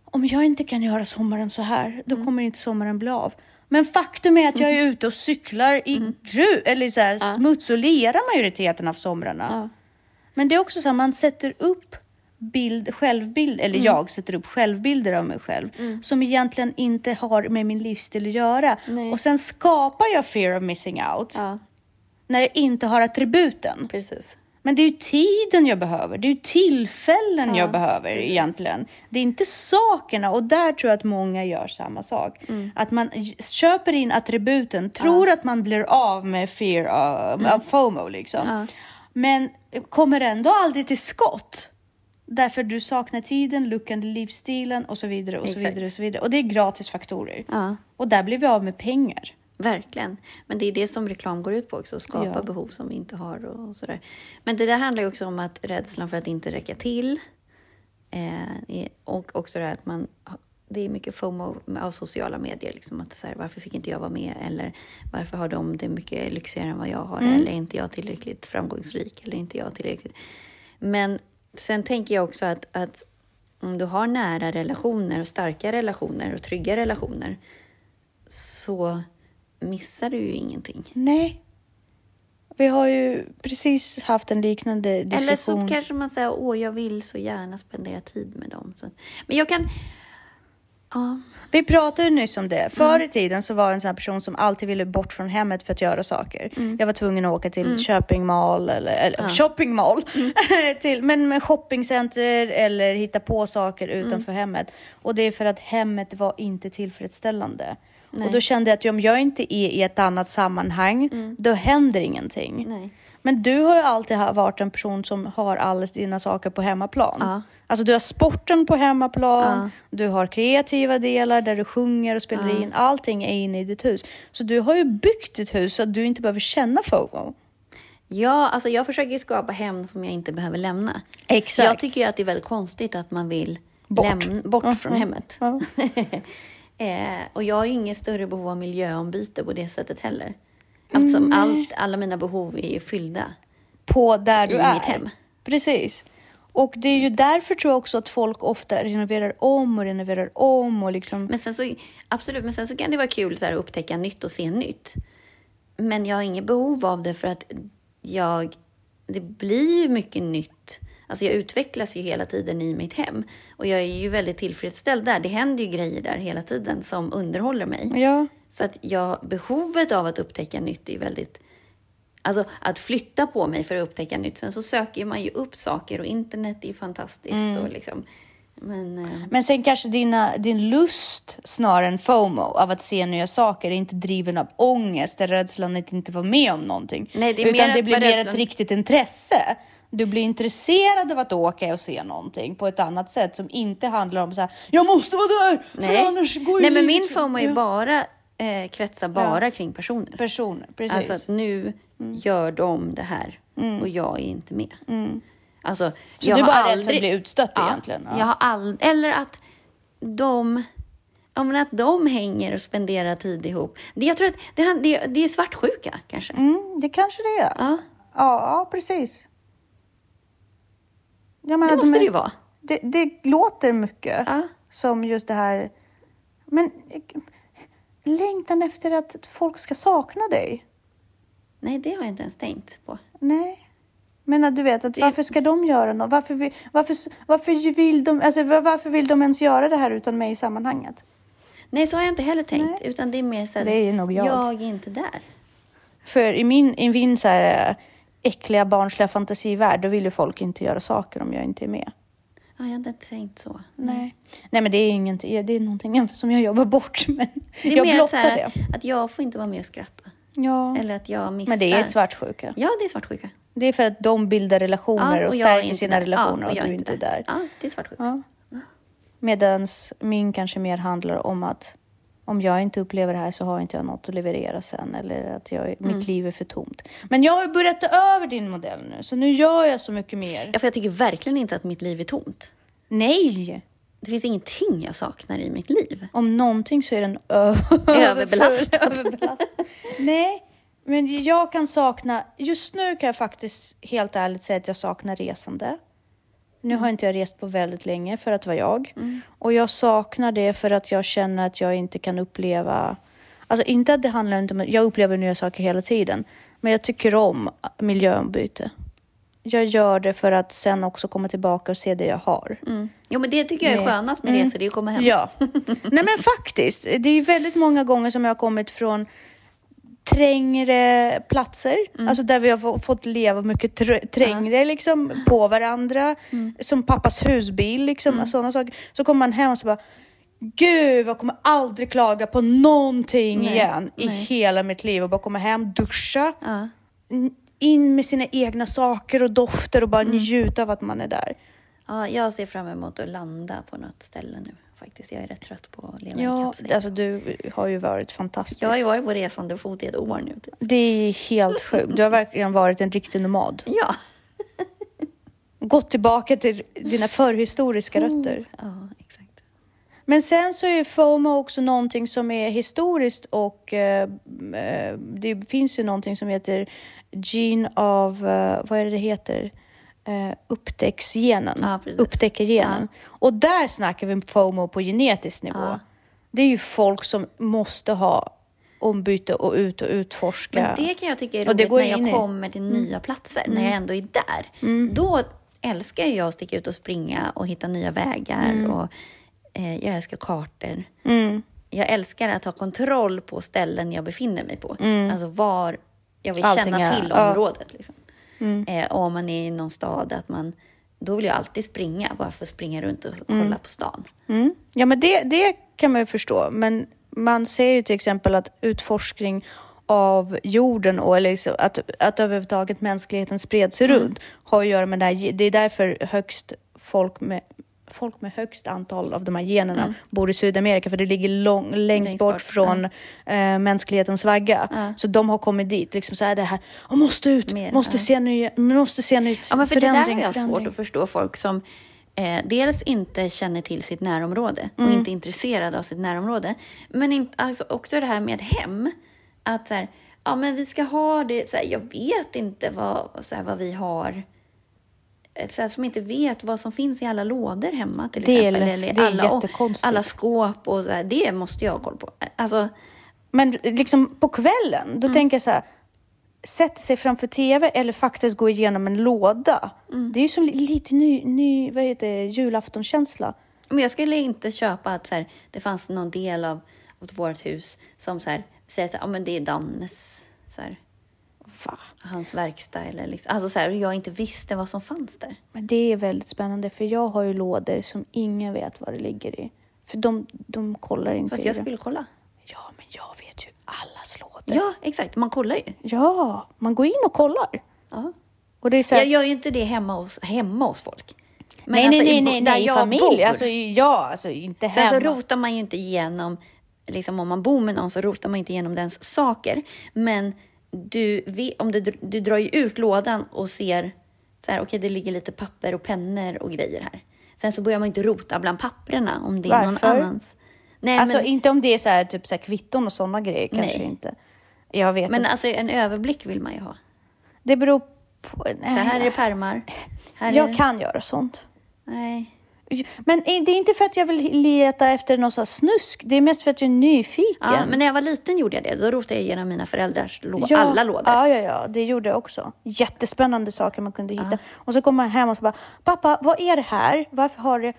om jag inte kan göra sommaren så här, då kommer inte sommaren bli av. Men faktum är att jag är ute och cyklar i gru, eller så här, smuts och lera majoriteten av somrarna. Men det är också så här, man sätter upp bild, självbild, eller jag sätter upp självbilder av mig själv som egentligen inte har med min livsstil att göra. Nej. Och sen skapar jag fear of missing out Ja, när jag inte har attributen. precis. Men det är ju tiden jag behöver, det är ju tillfällen Ja, jag behöver precis. egentligen. Det är inte sakerna och där tror jag att många gör samma sak. Mm. Att man köper in attributen, tror att man blir av med fear of, av FOMO liksom. Mm. Ja. Men kommer ändå aldrig till skott. Därför du saknar tiden, looken, livsstilen och så vidare och så Exakt. vidare och så vidare. Och det är gratisfaktorer. Ja, Och där blir vi av med pengar. Verkligen. Men det är det som reklam går ut på också, att skapa Ja. behov som vi inte har och, sådär. Men det där handlar ju också om att rädslan för att inte räcka till. Eh, och också det här att man det är mycket FOMO av sociala medier. Liksom, att så här, varför fick inte jag vara med? Eller varför har de det mycket lyxigare än vad jag har? Eller är inte jag tillräckligt framgångsrik? Eller är inte jag tillräckligt... Men sen tänker jag också att, att om du har nära relationer och starka relationer och trygga relationer så missar du ju ingenting. Nej. Vi har ju precis haft en liknande diskussion. Eller så kanske man säger, åh, jag vill så gärna spendera tid med dem. Så, men jag kan... Ja, Vi pratade nyss om det. Förr i tiden så var jag en sån här person som alltid ville bort från hemmet för att göra saker. Jag var tvungen att åka till shopping mall eller, eller shopping mall. till, men med shoppingcenter eller hitta på saker utanför hemmet. Och det är för att hemmet var inte tillfredsställande. Och då kände jag att om jag inte är i ett annat sammanhang, då händer ingenting. nej. Men du har ju alltid varit en person som har alla dina saker på hemmaplan. Ja. Alltså du har sporten på hemmaplan, Ja. du har kreativa delar där du sjunger och spelar in. Allting är inne i ditt hus. Så du har ju byggt ditt hus så att du inte behöver känna FOMO. Ja, alltså jag försöker skapa hem som jag inte behöver lämna. Exakt. Jag tycker att det är väldigt konstigt att man vill Bort. lämna bort från hemmet. Eh, och jag har ju inget större behov av miljöombyte på det sättet heller. Eftersom allt, alla mina behov är ju fyllda. På där du I är. mitt hem. Precis. Och det är ju därför tror jag också att folk ofta renoverar om och renoverar om och liksom... Men sen så, absolut, men sen så kan det vara kul så här, att upptäcka nytt och se nytt. Men jag har inget behov av det för att jag, det blir ju mycket nytt. Alltså jag utvecklas ju hela tiden i mitt hem. Och jag är ju väldigt tillfredsställd där. Det händer ju grejer där hela tiden som underhåller mig. Ja. Så att jag, behovet av att upptäcka nytt är ju väldigt... Alltså att flytta på mig för att upptäcka nytt. Sen så söker man ju upp saker och internet är ju fantastiskt. Och liksom, men, eh, Men sen kanske dina, din lust snarare än FOMO av att se nya saker är inte driven av ångest, eller rädslan att inte vara med om någonting. Nej, det Utan det blir mer rädslan- ett riktigt intresse. Du blir intresserad av att åka och se någonting på ett annat sätt som inte handlar om så här, jag måste vara där för annars går ju Nej, men min för-" FOMO är Ja. bara, eh, kretsar bara kring personer. Personer, precis. Mm. Alltså att nu gör de det här och jag är inte med. Alltså, Mm. Så jag du är bara rädd för aldrig- att bli utstött ja, egentligen? Ja. Jag har all... Eller att de... Ja, men att de hänger och spenderar tid ihop. Det, jag tror att det, det, det är svartsjuka kanske. Mm, det kanske det är. Ja, Ja, ja precis. Jag menar, det måste de är- det ju vara. Det, det låter mycket Ja. som just det här. Men längtan efter att folk ska sakna dig. Nej, det har jag inte ens tänkt på. Nej. Men att du vet, att varför ska de göra något? Varför, vill- varför, varför, vill de, alltså, var- varför vill de ens göra det här utan mig i sammanhanget? Nej, så har jag inte heller tänkt. Utan det är mer så här, Det är nog jag. jag är inte där. För i min, i min så här, äckliga barnsliga fantasivärld, då vill ju folk inte göra saker om jag inte är med. Ja, jag hade inte tänkt så. Nej. Nej, men det är ingenting. Det är någonting som jag jobbar bort. Men Det är jag mer blottar här det. att, jag får inte vara med och skratta. Ja. Eller att jag missar. Men det är svartsjuka. Ja, det är svartsjuka. Det är för att de bildar relationer och, jag är stärker sina där. relationer Ja, och, jag du inte är där. Ja, det är svartsjuka. Ja. Medan min kanske mer handlar om att om jag inte upplever det här så har inte jag något att leverera sen eller att jag, Mm. mitt liv är för tomt. Men jag har ju börjat ta över din modell nu så nu gör jag så mycket mer. Ja, för jag tycker verkligen inte att mitt liv är tomt. Nej! Det finns ingenting jag saknar i mitt liv. Om någonting så är den Överbelastad. överbelastad. Nej, men jag kan sakna, just nu kan jag faktiskt helt ärligt säga att jag saknar resande. Nu har inte jag rest på väldigt länge för att vara jag. Och jag saknar det för att jag känner att jag inte kan uppleva, alltså inte att det handlar inte om, jag upplever nya saker hela tiden. Men jag tycker om miljöombyte. Jag gör det för att sen också komma tillbaka och se det jag har. Mm. Jo, men det tycker jag är skönast med resor, det är att komma hem. Ja. Nej men faktiskt. Det är ju väldigt många gånger som jag har kommit från trängre platser, alltså där vi har få- fått leva mycket tr- trängre liksom på varandra, som pappas husbil, liksom sådana saker. Så kommer man hem och så bara, gud jag kommer aldrig klaga på någonting Nej, igen i nej. hela mitt liv. Och bara komma hem, duscha, in med sina egna saker och dofter och bara njuta av att man är där. Ja, jag ser fram emot att landa på något ställe nu faktiskt. Jag är rätt trött på att leva i Ja, kapsel. alltså du har ju varit fantastisk. Jag har ju varit på resande fot i ett år nu. Typ. Det är helt sjukt. Du har verkligen varit en riktig nomad. Ja. Gått tillbaka till dina förhistoriska rötter. ja, exakt. Men sen så är FOMO också någonting som är historiskt och eh, eh, det finns ju någonting som heter gene av, eh, vad är det det heter? Eh, upptäcksgenen. Ja, precis. Upptäckargenen. Och där snackar vi FOMO på genetisk nivå. Ja. Det är ju folk som måste ha ombyte och ut och utforska. Men det kan jag tycka är roligt när jag kommer till nya platser, när jag ändå är där. Då älskar jag att sticka ut och springa och hitta nya vägar. Och, eh, jag älskar kartor. Mm. Jag älskar att ha kontroll på ställen jag befinner mig på. Alltså var jag vill Allting känna är- till ja. området. Liksom. Eh, och om man är i någon stad, att man, då vill jag alltid springa, bara för att springa runt och kolla på stan. Mm. Ja, men det, det kan man ju förstå. Men man ser ju till exempel att utforskning av jorden och eller liksom att, att överhuvudtaget mänskligheten spred sig Mm. runt har att göra med det här. Det är därför högst folk med folk med högst antal av de här generna bor i Sydamerika för det ligger lång, längst, Mm. Längst bort, bort, från eh, mänsklighetens vagga. Så de har kommit dit, liksom så här det här, "Jag måste ut, Mer, måste se nya, måste se nytt, Ja, men för förändring, det där har jag förändring. svårt att förstå folk som eh, dels inte känner till sitt närområde Mm. och inte är intresserade av sitt närområde. Men inte, alltså också det här med hem. Att så här, ja men vi ska ha det, så här, jag vet inte vad, så här, vad vi har. Eh, Så som inte vet vad som finns i alla lådor hemma till Det är exempel. läs- eller är alla, jättekonstigt. alla skåp och så här, det måste jag ha koll på. Alltså, Men liksom på kvällen, då tänker jag så här. Sätta sig framför tv eller faktiskt gå igenom en låda. Det är ju som li- lite ny, ny vad heter det. Men jag skulle inte köpa att så här, det fanns någon del av, av vårt hus som så här, säger att ja, men det är Dannes, så här, Va? hans verkstad. Eller liksom, alltså så här, jag inte visste vad som fanns där. Men det är väldigt spännande för jag har ju lådor som ingen vet vad det ligger i. För de, de kollar inte Fast i jag det. skulle kolla. Ja, men jag vet ju allas lådor. Ja, exakt. Man kollar ju. Ja, man går in och kollar. Ja. Och det är så här, Jag gör ju inte det hemma hos, hemma hos folk. Men nej, alltså nej, nej, nej, nej, i familj. bor. Alltså, ja, alltså inte Sen hemma. så rotar man ju inte igenom, liksom om man bor med någon så rotar man inte igenom dens saker. Men du, om du, du drar ju ut lådan och ser så här, okej det ligger lite papper och pennor och grejer här. Sen så börjar man inte rota bland papperna om det är Varför? någon annans. Nej, Alltså men, inte om det är så här, typ så här kvitton och sådana grejer kanske Nej. inte. Jag vet men inte. alltså en överblick vill man ju ha. Det beror på... Så här är det pärmar. Här är Jag det, kan göra sånt. Nej. Men det är inte för att jag vill leta efter här snusk. Det är mest för att jag är nyfiken. Ja, men när jag var liten gjorde jag det. Då rotade jag igenom mina föräldrars lå- alla lådor. Ja, ja, ja, det gjorde jag också. Jättespännande saker man kunde hitta. Och så kommer man hem och så bara, pappa, vad är det här? Varför har du...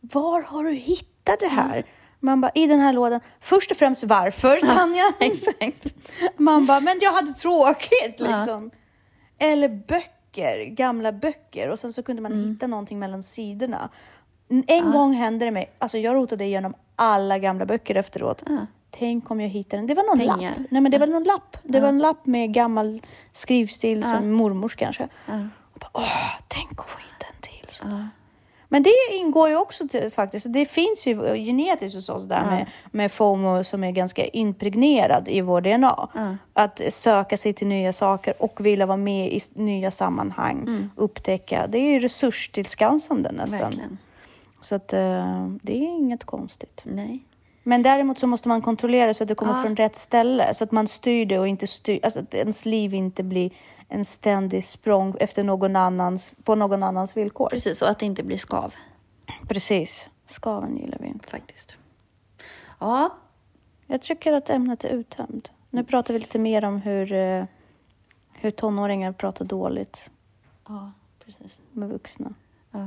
Var har du hittat det här? Mm. Man bara, i den här lådan. Först och främst varför, Tanja? Exakt. Man bara, men jag hade tråkigt liksom. Eller böcker. Böcker, gamla böcker och sen så kunde man hitta någonting mellan sidorna. En gång hände det mig, alltså jag rotade igenom alla gamla böcker efteråt. Tänk om jag hittade den. Det var någon Pengar. lapp. Nej men det var någon lapp. Det var en lapp med gammal skrivstil som mormors kanske. Och bara, Åh, tänk att få hitta en till. Så. Men det ingår ju också till, faktiskt. Det finns ju genetiskt hos oss där med, med FOMO som är ganska impregnerad i vår DNA. Att söka sig till nya saker och vilja vara med i nya sammanhang. Upptäcka. Det är ju resurstillskansande nästan. Verkligen. Så att eh, det är inget konstigt. Nej. Men däremot så måste man kontrollera så att det kommer från rätt ställe. Så att man styr det och inte styr, alltså att ens liv inte blir en ständig språng efter någon annans, på någon annans villkor. Precis, så att det inte blir skav Precis. Skaven gillar vi inte. faktiskt. Ja, Jag tycker att ämnet är uttömt. Nu pratar vi lite mer om hur, eh, hur tonåringar pratar dåligt ja precis. med vuxna.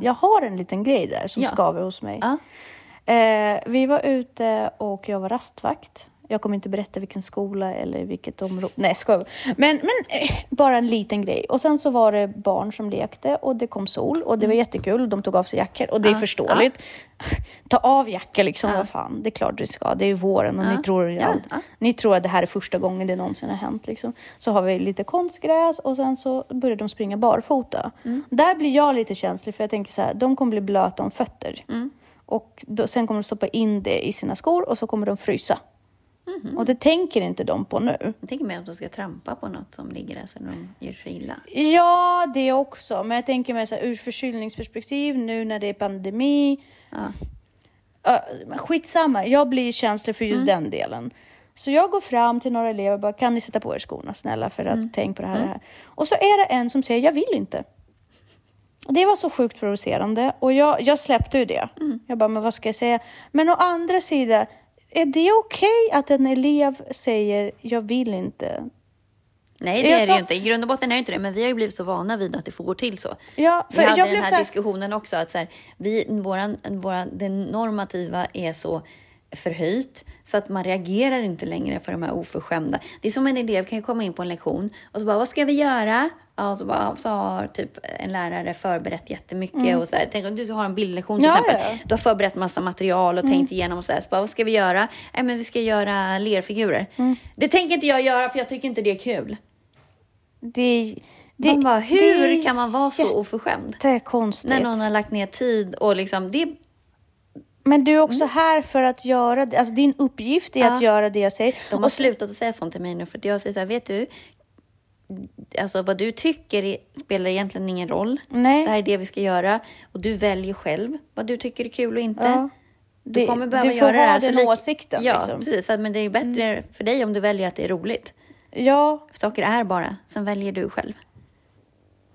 Jag har en liten grej där som Ja. skaver hos mig. Ja. Eh, vi var ute och jag var rastvakt. Jag kommer inte berätta vilken skola eller vilket område. Nej, jag skojar. Men, men eh, bara en liten grej. Och sen så var det barn som lekte och det kom sol och det var jättekul. De tog av sig jackor och det är Mm. Ja, förståeligt. Ta av jackor liksom, vad fan. Det är klart du ska. Det är ju våren och ni, tror, Ja, allt. ja. ni tror att det här är första gången det någonsin har hänt. Liksom. Så har vi lite konstgräs och sen så börjar de springa barfota. Mm. Där blir jag lite känslig för jag tänker så här, de kommer bli blöta om fötter. Mm. Och då, sen kommer de stoppa in det i sina skor och så kommer de frysa. Mhm. Och det tänker inte de på nu. Jag tänker mig att de ska trampa på något som ligger där så de gör sig illa. Ja, det också. Men jag tänker mig så här, ur förkylningsperspektiv nu när det är pandemi. Ja. Uh, skitsamma, jag blir känslig för just den delen. Så jag går fram till några elever och bara, kan ni sätta på er skorna snälla för att tänk på det här, det här. Och så är det en som säger, jag vill inte. Det var så sjukt provocerande och jag, jag släppte ju det. Jag bara, men vad ska jag säga? Men å andra sidan, är det okej att en elev säger, jag vill inte? Nej, det Jag är det sa- ju inte. I grund och botten är det inte det, men vi har ju blivit så vana vid att det får gå till så. Ja, Vi hade den här så här, diskussionen också, att så här, vi, våran, våran, det normativa är så förhöjt så att man reagerar inte längre för de här oförskämda. Det är som en elev kan komma in på en lektion och så bara, vad ska vi göra? Ja, och så, bara, så har typ en lärare förberett jättemycket och så här, tänk om du har en bildlektion till Mm. Ja, exempel. ja. Du har förberett massa material och tänkt igenom och så här, så bara, vad ska vi göra? Nej, men vi ska göra lerfigurer. Mm. Det tänker inte jag göra för jag tycker inte det är kul. det, det, man bara, det hur är kan man vara så oförskämd? Jättekonstigt. När någon har lagt ner tid och liksom, det är Men du är också här för att göra det. Alltså din uppgift är Mm. Ja. att göra det jag säger. De har slutat att säga sånt till mig nu för att jag säger så här, vet du? Alltså vad du tycker spelar egentligen ingen roll. Nej. Det här är det vi ska göra och du väljer själv vad du tycker är kul och inte. Ja. Du Det- kommer behöva du får göra det ha här. så den lik- åsikten, Ja, liksom. precis. Men det är bättre för dig om du väljer att det är roligt. Ja, För saker är bara, sen väljer du själv.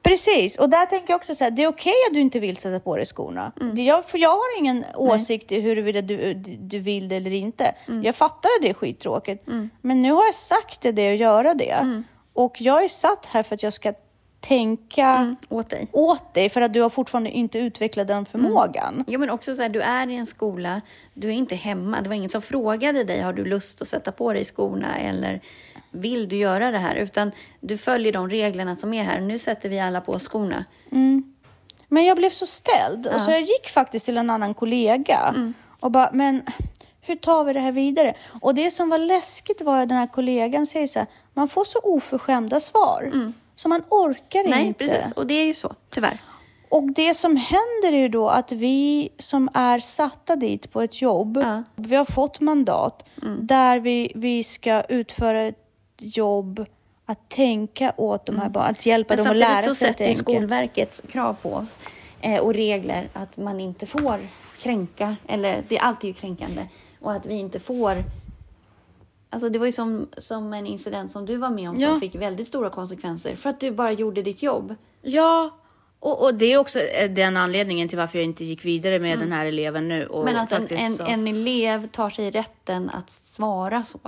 precis. Och där tänker jag också så här, det är okej att du inte vill sätta på dig skorna. Mm. Det- Jag, för jag har ingen åsikt i huruvida du, du vill det eller inte. Mm. Jag fattar att det är skittråkigt. Men nu har jag sagt det, det och göra det. Mm. Och jag är satt här för att jag ska tänka Mm, åt dig. åt dig för att du har fortfarande inte utvecklat den förmågan. Ja, men också så här, du är i en skola, du är inte hemma. Det var ingen som frågade dig, har du lust att sätta på dig skorna eller vill du göra det här? Utan du följer de reglerna som är här. Nu sätter vi alla på skorna. Men jag blev så ställd. Och så jag gick faktiskt till en annan kollega och bara, men hur tar vi det här vidare? Och det som var läskigt var att den här kollegan säger så här, man får så oförskämda svar. Så man orkar Nej, inte. precis. Och det är ju så, tyvärr. Och det som händer är ju då att vi som är satta dit på ett jobb, Ja. vi har fått mandat där vi, vi ska utföra ett jobb att tänka åt de här barnen, att hjälpa Men dem att samtidigt lära så sig att sätter ju tänka. Skolverkets krav på oss eh, och regler att man inte får kränka, eller det är alltid ju kränkande, och att vi inte får Alltså det var ju som, som en incident som du var med om Ja. som fick väldigt stora konsekvenser för att du bara gjorde ditt jobb. Ja, och, och det är också eh, den anledningen till varför jag inte gick vidare med den här eleven nu. Och Men att en, en, så- en elev tar sig rätten att svara så.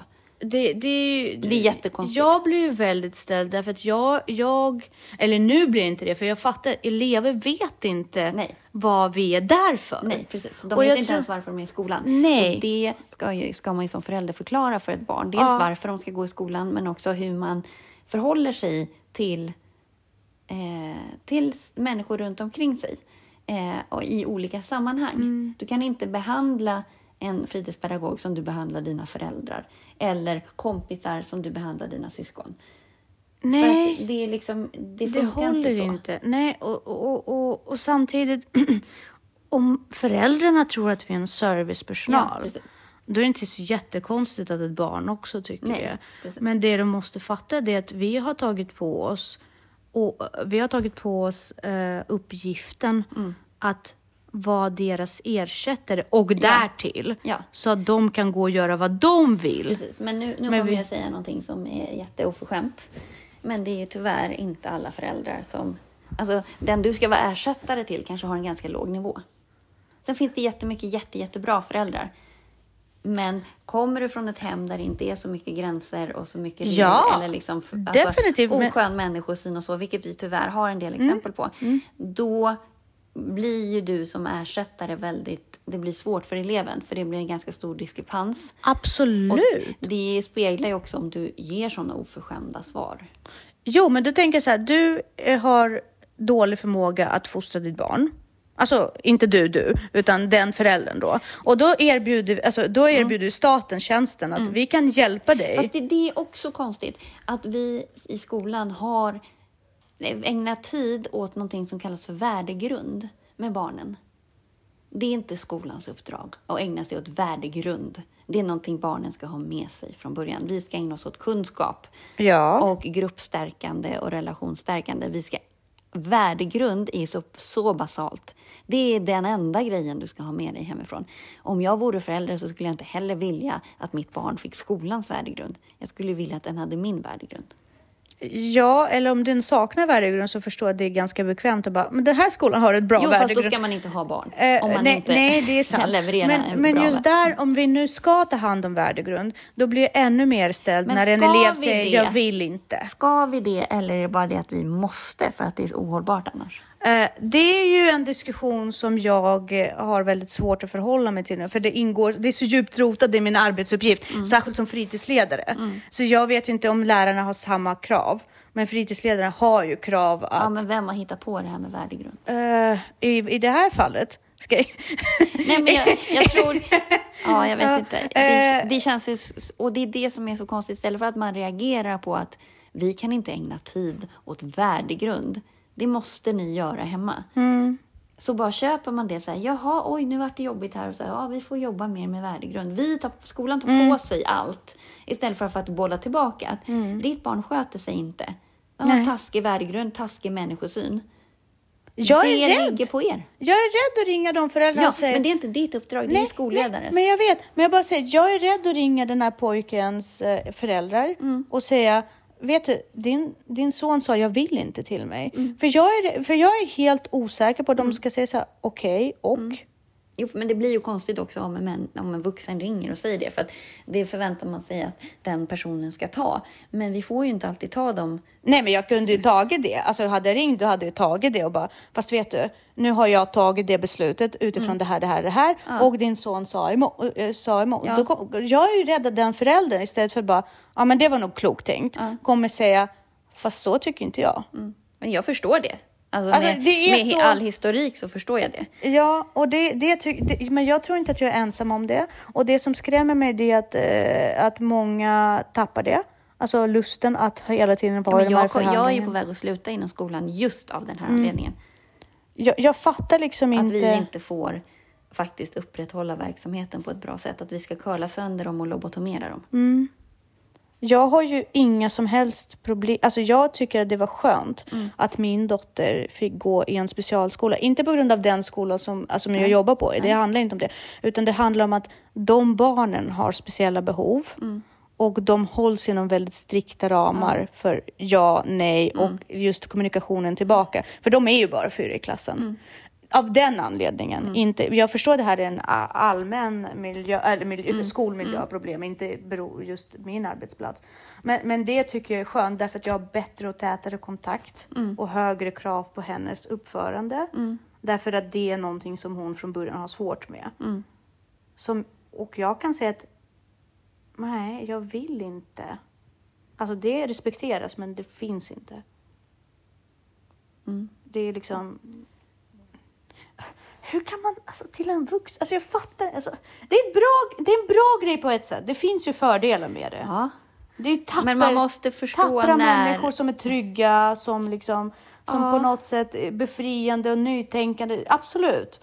Det, det, Det är jättekonstigt. Jag blir ju väldigt ställd därför att jag, jag, eller nu blir det inte det, för jag fattar, elever vet inte Nej. vad vi är där för. Nej, precis. De Och vet inte tror- ens varför de är i skolan. Nej. Och det ska, ju, ska man ju som förälder förklara för ett barn. Dels Ja. varför de ska gå i skolan, men också hur man förhåller sig till eh, till människor runt omkring sig eh, och i olika sammanhang. Du kan inte behandla en fritidspedagog som du behandlar dina föräldrar eller kompisar som du behandlar dina syskon. Nej. det, är liksom, det Det håller inte så. inte. Nej, och, och, och, och samtidigt, om föräldrarna tror att vi är en Ja, servicepersonal, precis. då är det inte så jättekonstigt att ett barn också tycker Nej, det. precis. Men det de måste fatta är att vi har tagit på oss, och vi har tagit på oss eh, uppgiften Mm. att vara deras ersättare och därtill Ja. så att de kan gå och göra vad de vill. Precis, men nu, nu Men kommer vi- jag säga någonting som är jätteoförskämt. Men det är ju tyvärr inte alla föräldrar som... Alltså, den du ska vara ersättare till kanske har en ganska låg nivå. Sen finns det jättemycket jätte, jättebra föräldrar. Men kommer du från ett hem där det inte är så mycket gränser och så mycket regler, Ja, eller liksom, f- definitivt, oskön människosyn och så, vilket vi tyvärr har en del exempel på, då blir ju du som ersättare väldigt... Det blir svårt för eleven, för det blir en ganska stor diskrepans. Och Absolut. det speglar ju också om du ger sådana oförskämda svar. Jo, men då tänker jag så här, du eh, har dålig förmåga att fostra ditt barn. Alltså inte du, du, utan den föräldern då. Och då erbjuder, alltså, då erbjuder staten tjänsten att vi kan hjälpa dig. Fast det, det är också konstigt att vi i skolan har ägnat tid åt någonting som kallas för värdegrund med barnen. Det är inte skolans uppdrag att ägna sig åt värdegrund. Det är någonting barnen ska ha med sig från början. Vi ska ägna oss åt kunskap Ja. och gruppstärkande och relationsstärkande. Vi ska, värdegrund är så, så basalt. Det är den enda grejen du ska ha med dig hemifrån. Om jag vore förälder så skulle jag inte heller vilja att mitt barn fick skolans värdegrund. Jag skulle vilja att den hade min värdegrund. Ja, eller om den saknar värdegrund så förstår jag att det är ganska bekvämt att bara, men den här skolan har ett bra Jo, fast då värdegrund. ska man inte ha barn. Eh, om man nej, inte nej, det är sant. kan leverera men en men bra just där, om vi nu ska ta hand om värdegrund, då blir det ännu mer ställd Men när en elev säger det? jag vill inte. Ska vi det eller är det bara det att vi måste för att det är ohållbart annars? Eh, Det är ju en diskussion som jag eh, har väldigt svårt att förhålla mig till nu, för det ingår, det är så djupt rotat i min arbetsuppgift, Mm. särskilt som fritidsledare. Så jag vet ju inte om lärarna har samma krav, men fritidsledarna har ju krav Ja, att men vem har hittat på det här med värdegrund? eh, i, i det här fallet ska jag... Nej, men jag, jag tror... Ja, jag vet Ja, inte. Det, det känns ju... Och det är det som är så konstigt. Istället för att man reagerar på att vi kan inte ägna tid åt värdegrund. Det måste ni göra hemma. Mm. Så bara köper man det så här, jaha, oj, nu vart det jobbigt här och så här, ja, vi får jobba mer med värdegrund. Vi tar, skolan tar Mm. på sig allt istället för att bolla tillbaka. Att Ditt barn sköter sig inte. De har Nej. taskig värdegrund, taskig människosyn. Jag det är rädd. ligger på er. Jag är rädd att ringa de föräldrarna Ja, och säga men det är inte ditt uppdrag, det är skolledares. Nej, men jag vet. Men jag bara säger, jag är rädd att ringa den här pojkens eh, föräldrar Mm. och säga, vet du, din, din son sa jag vill inte till mig. Mm. För, jag är, för jag är helt osäker på att de ska säga så här, okej, och? Mm. Jo, men det blir ju konstigt också om en, om en vuxen ringer och säger det. För att det förväntar man sig att den personen ska ta. Men vi får ju inte alltid ta dem. Nej, men jag kunde ju tagit det. Alltså hade jag ringt, då hade jag tagit det och bara, fast vet du, nu har jag tagit det beslutet utifrån Mm. det här, det här, det här och din son sa emot. Äh, sa emot. Ja. Då, jag är ju rädd att den föräldern istället för bara, ja men det var nog klokt tänkt, kommer säga, fast så tycker inte jag. Men jag förstår det. Alltså, Alltså, med, med så- all historik så förstår jag det. Ja, och det, det, det, men jag tror inte att jag är ensam om det. Och det som skrämmer mig det är att, eh, att många tappar det. Alltså lusten att hela tiden vara Men i de här jag, jag är ju förhandlingarna. på väg att sluta inom skolan just av den här anledningen. Jag, jag fattar liksom Att inte... vi inte får faktiskt upprätthålla verksamheten på ett bra sätt. Att vi ska curla sönder dem och lobotomera dem. Mm. Jag har ju inga som helst problem. Alltså jag tycker att det var skönt Mm. att min dotter fick gå i en specialskola. Inte på grund av den skolan som, alltså, som jag jobbar på. Det handlar inte om det. Utan det handlar om att de barnen har speciella behov. Mm. Och de hålls inom väldigt strikta ramar för ja, nej och Mm. just kommunikationen tillbaka. För de är ju bara fyra i klassen. Mm. Av den anledningen. Inte, jag förstår det här är en allmän miljö, eller miljö, skolmiljöproblem, inte beror just min arbetsplats. Men, men det tycker jag är skönt därför att jag har bättre och tätare kontakt och högre krav på hennes uppförande. Därför att det är någonting som hon från början har svårt med. Som, och jag kan säga att nej, jag vill inte. Alltså det respekteras men det finns inte. Det är liksom... Hur kan man, alltså till en vuxen, alltså jag fattar, alltså, det, är bra, det är en bra grej på ett sätt. Det finns ju fördelar med det. Ja. Det är ju tapper, Men man måste förstå tappra när- människor som är trygga, som liksom, som Ja. på något sätt är befriande och nytänkande. Absolut.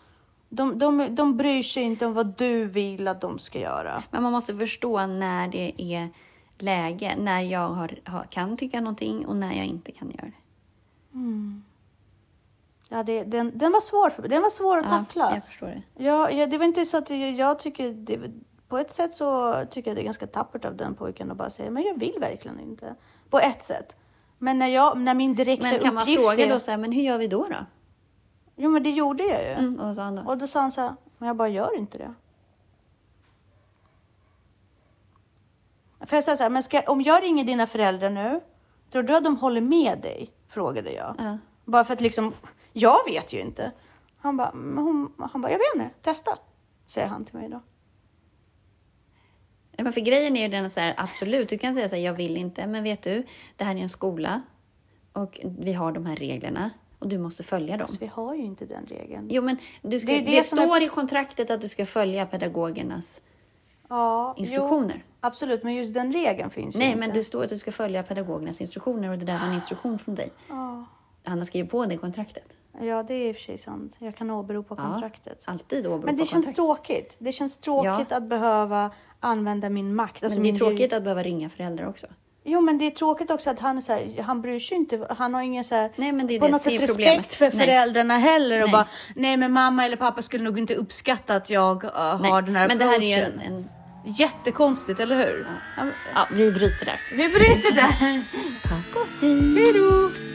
De, de, de bryr sig inte om vad du vill att de ska göra. Men man måste förstå när det är läge, när jag har, har, kan tycka någonting och när jag inte kan göra det. Ja, det, den, den var svår för. Den var svår att tackla. jag förstår det. Ja, ja, det var inte så att jag, jag tycker... Det, på ett sätt så tycker jag det är ganska tappert av den pojken att bara säga men jag vill verkligen inte. På ett sätt. Men när, jag, när min direkta Men kan man uppgift fråga är... då så här, men hur gör vi då då? Jo, men det gjorde jag ju. Mm, och då? Och då sa han så här, men jag bara gör inte det. För jag sa så här, men ska, om jag ringer dina föräldrar nu, tror du att de håller med dig? Frågade jag. Ja. Bara för att liksom, jag vet ju inte. Han bara, hon, han bara, jag vet inte, testa. Säger han till mig då. Nej, Men för grejen är ju den så här, absolut, du kan säga så här, jag vill inte, men vet du, det här är en skola och vi har de här reglerna och du måste följa dem. Så vi har ju inte den regeln. Jo, men du ska, Det det, det som är- står i kontraktet att du ska följa pedagogernas Ja, instruktioner. Jo, absolut, men just den regeln finns ju Nej, inte. men det står att du ska följa pedagogernas instruktioner och det där var en instruktion från dig. Ja. Han har skrivit på det kontraktet. ja, det är i och för sig sant. Jag kan åberopa Ja, kontraktet. Alltid åberopa Men det känns kontraktet. tråkigt. Det känns tråkigt att behöva använda min makt. Alltså Men det är tråkigt att behöva ringa föräldrar också. Jo, men det är tråkigt också att han så här, han bryr sig inte. Han har ingen så här, Nej, men det är på det något är sätt respekt för Nej. föräldrarna heller och Nej. bara, nej men mamma eller pappa skulle nog inte uppskatta att jag uh, har den här men det här är approachen. en, en... Jättekonstigt, eller hur? Ja. Ja, vi bryter där. Vi bryter där. Tack och hej. Hej då!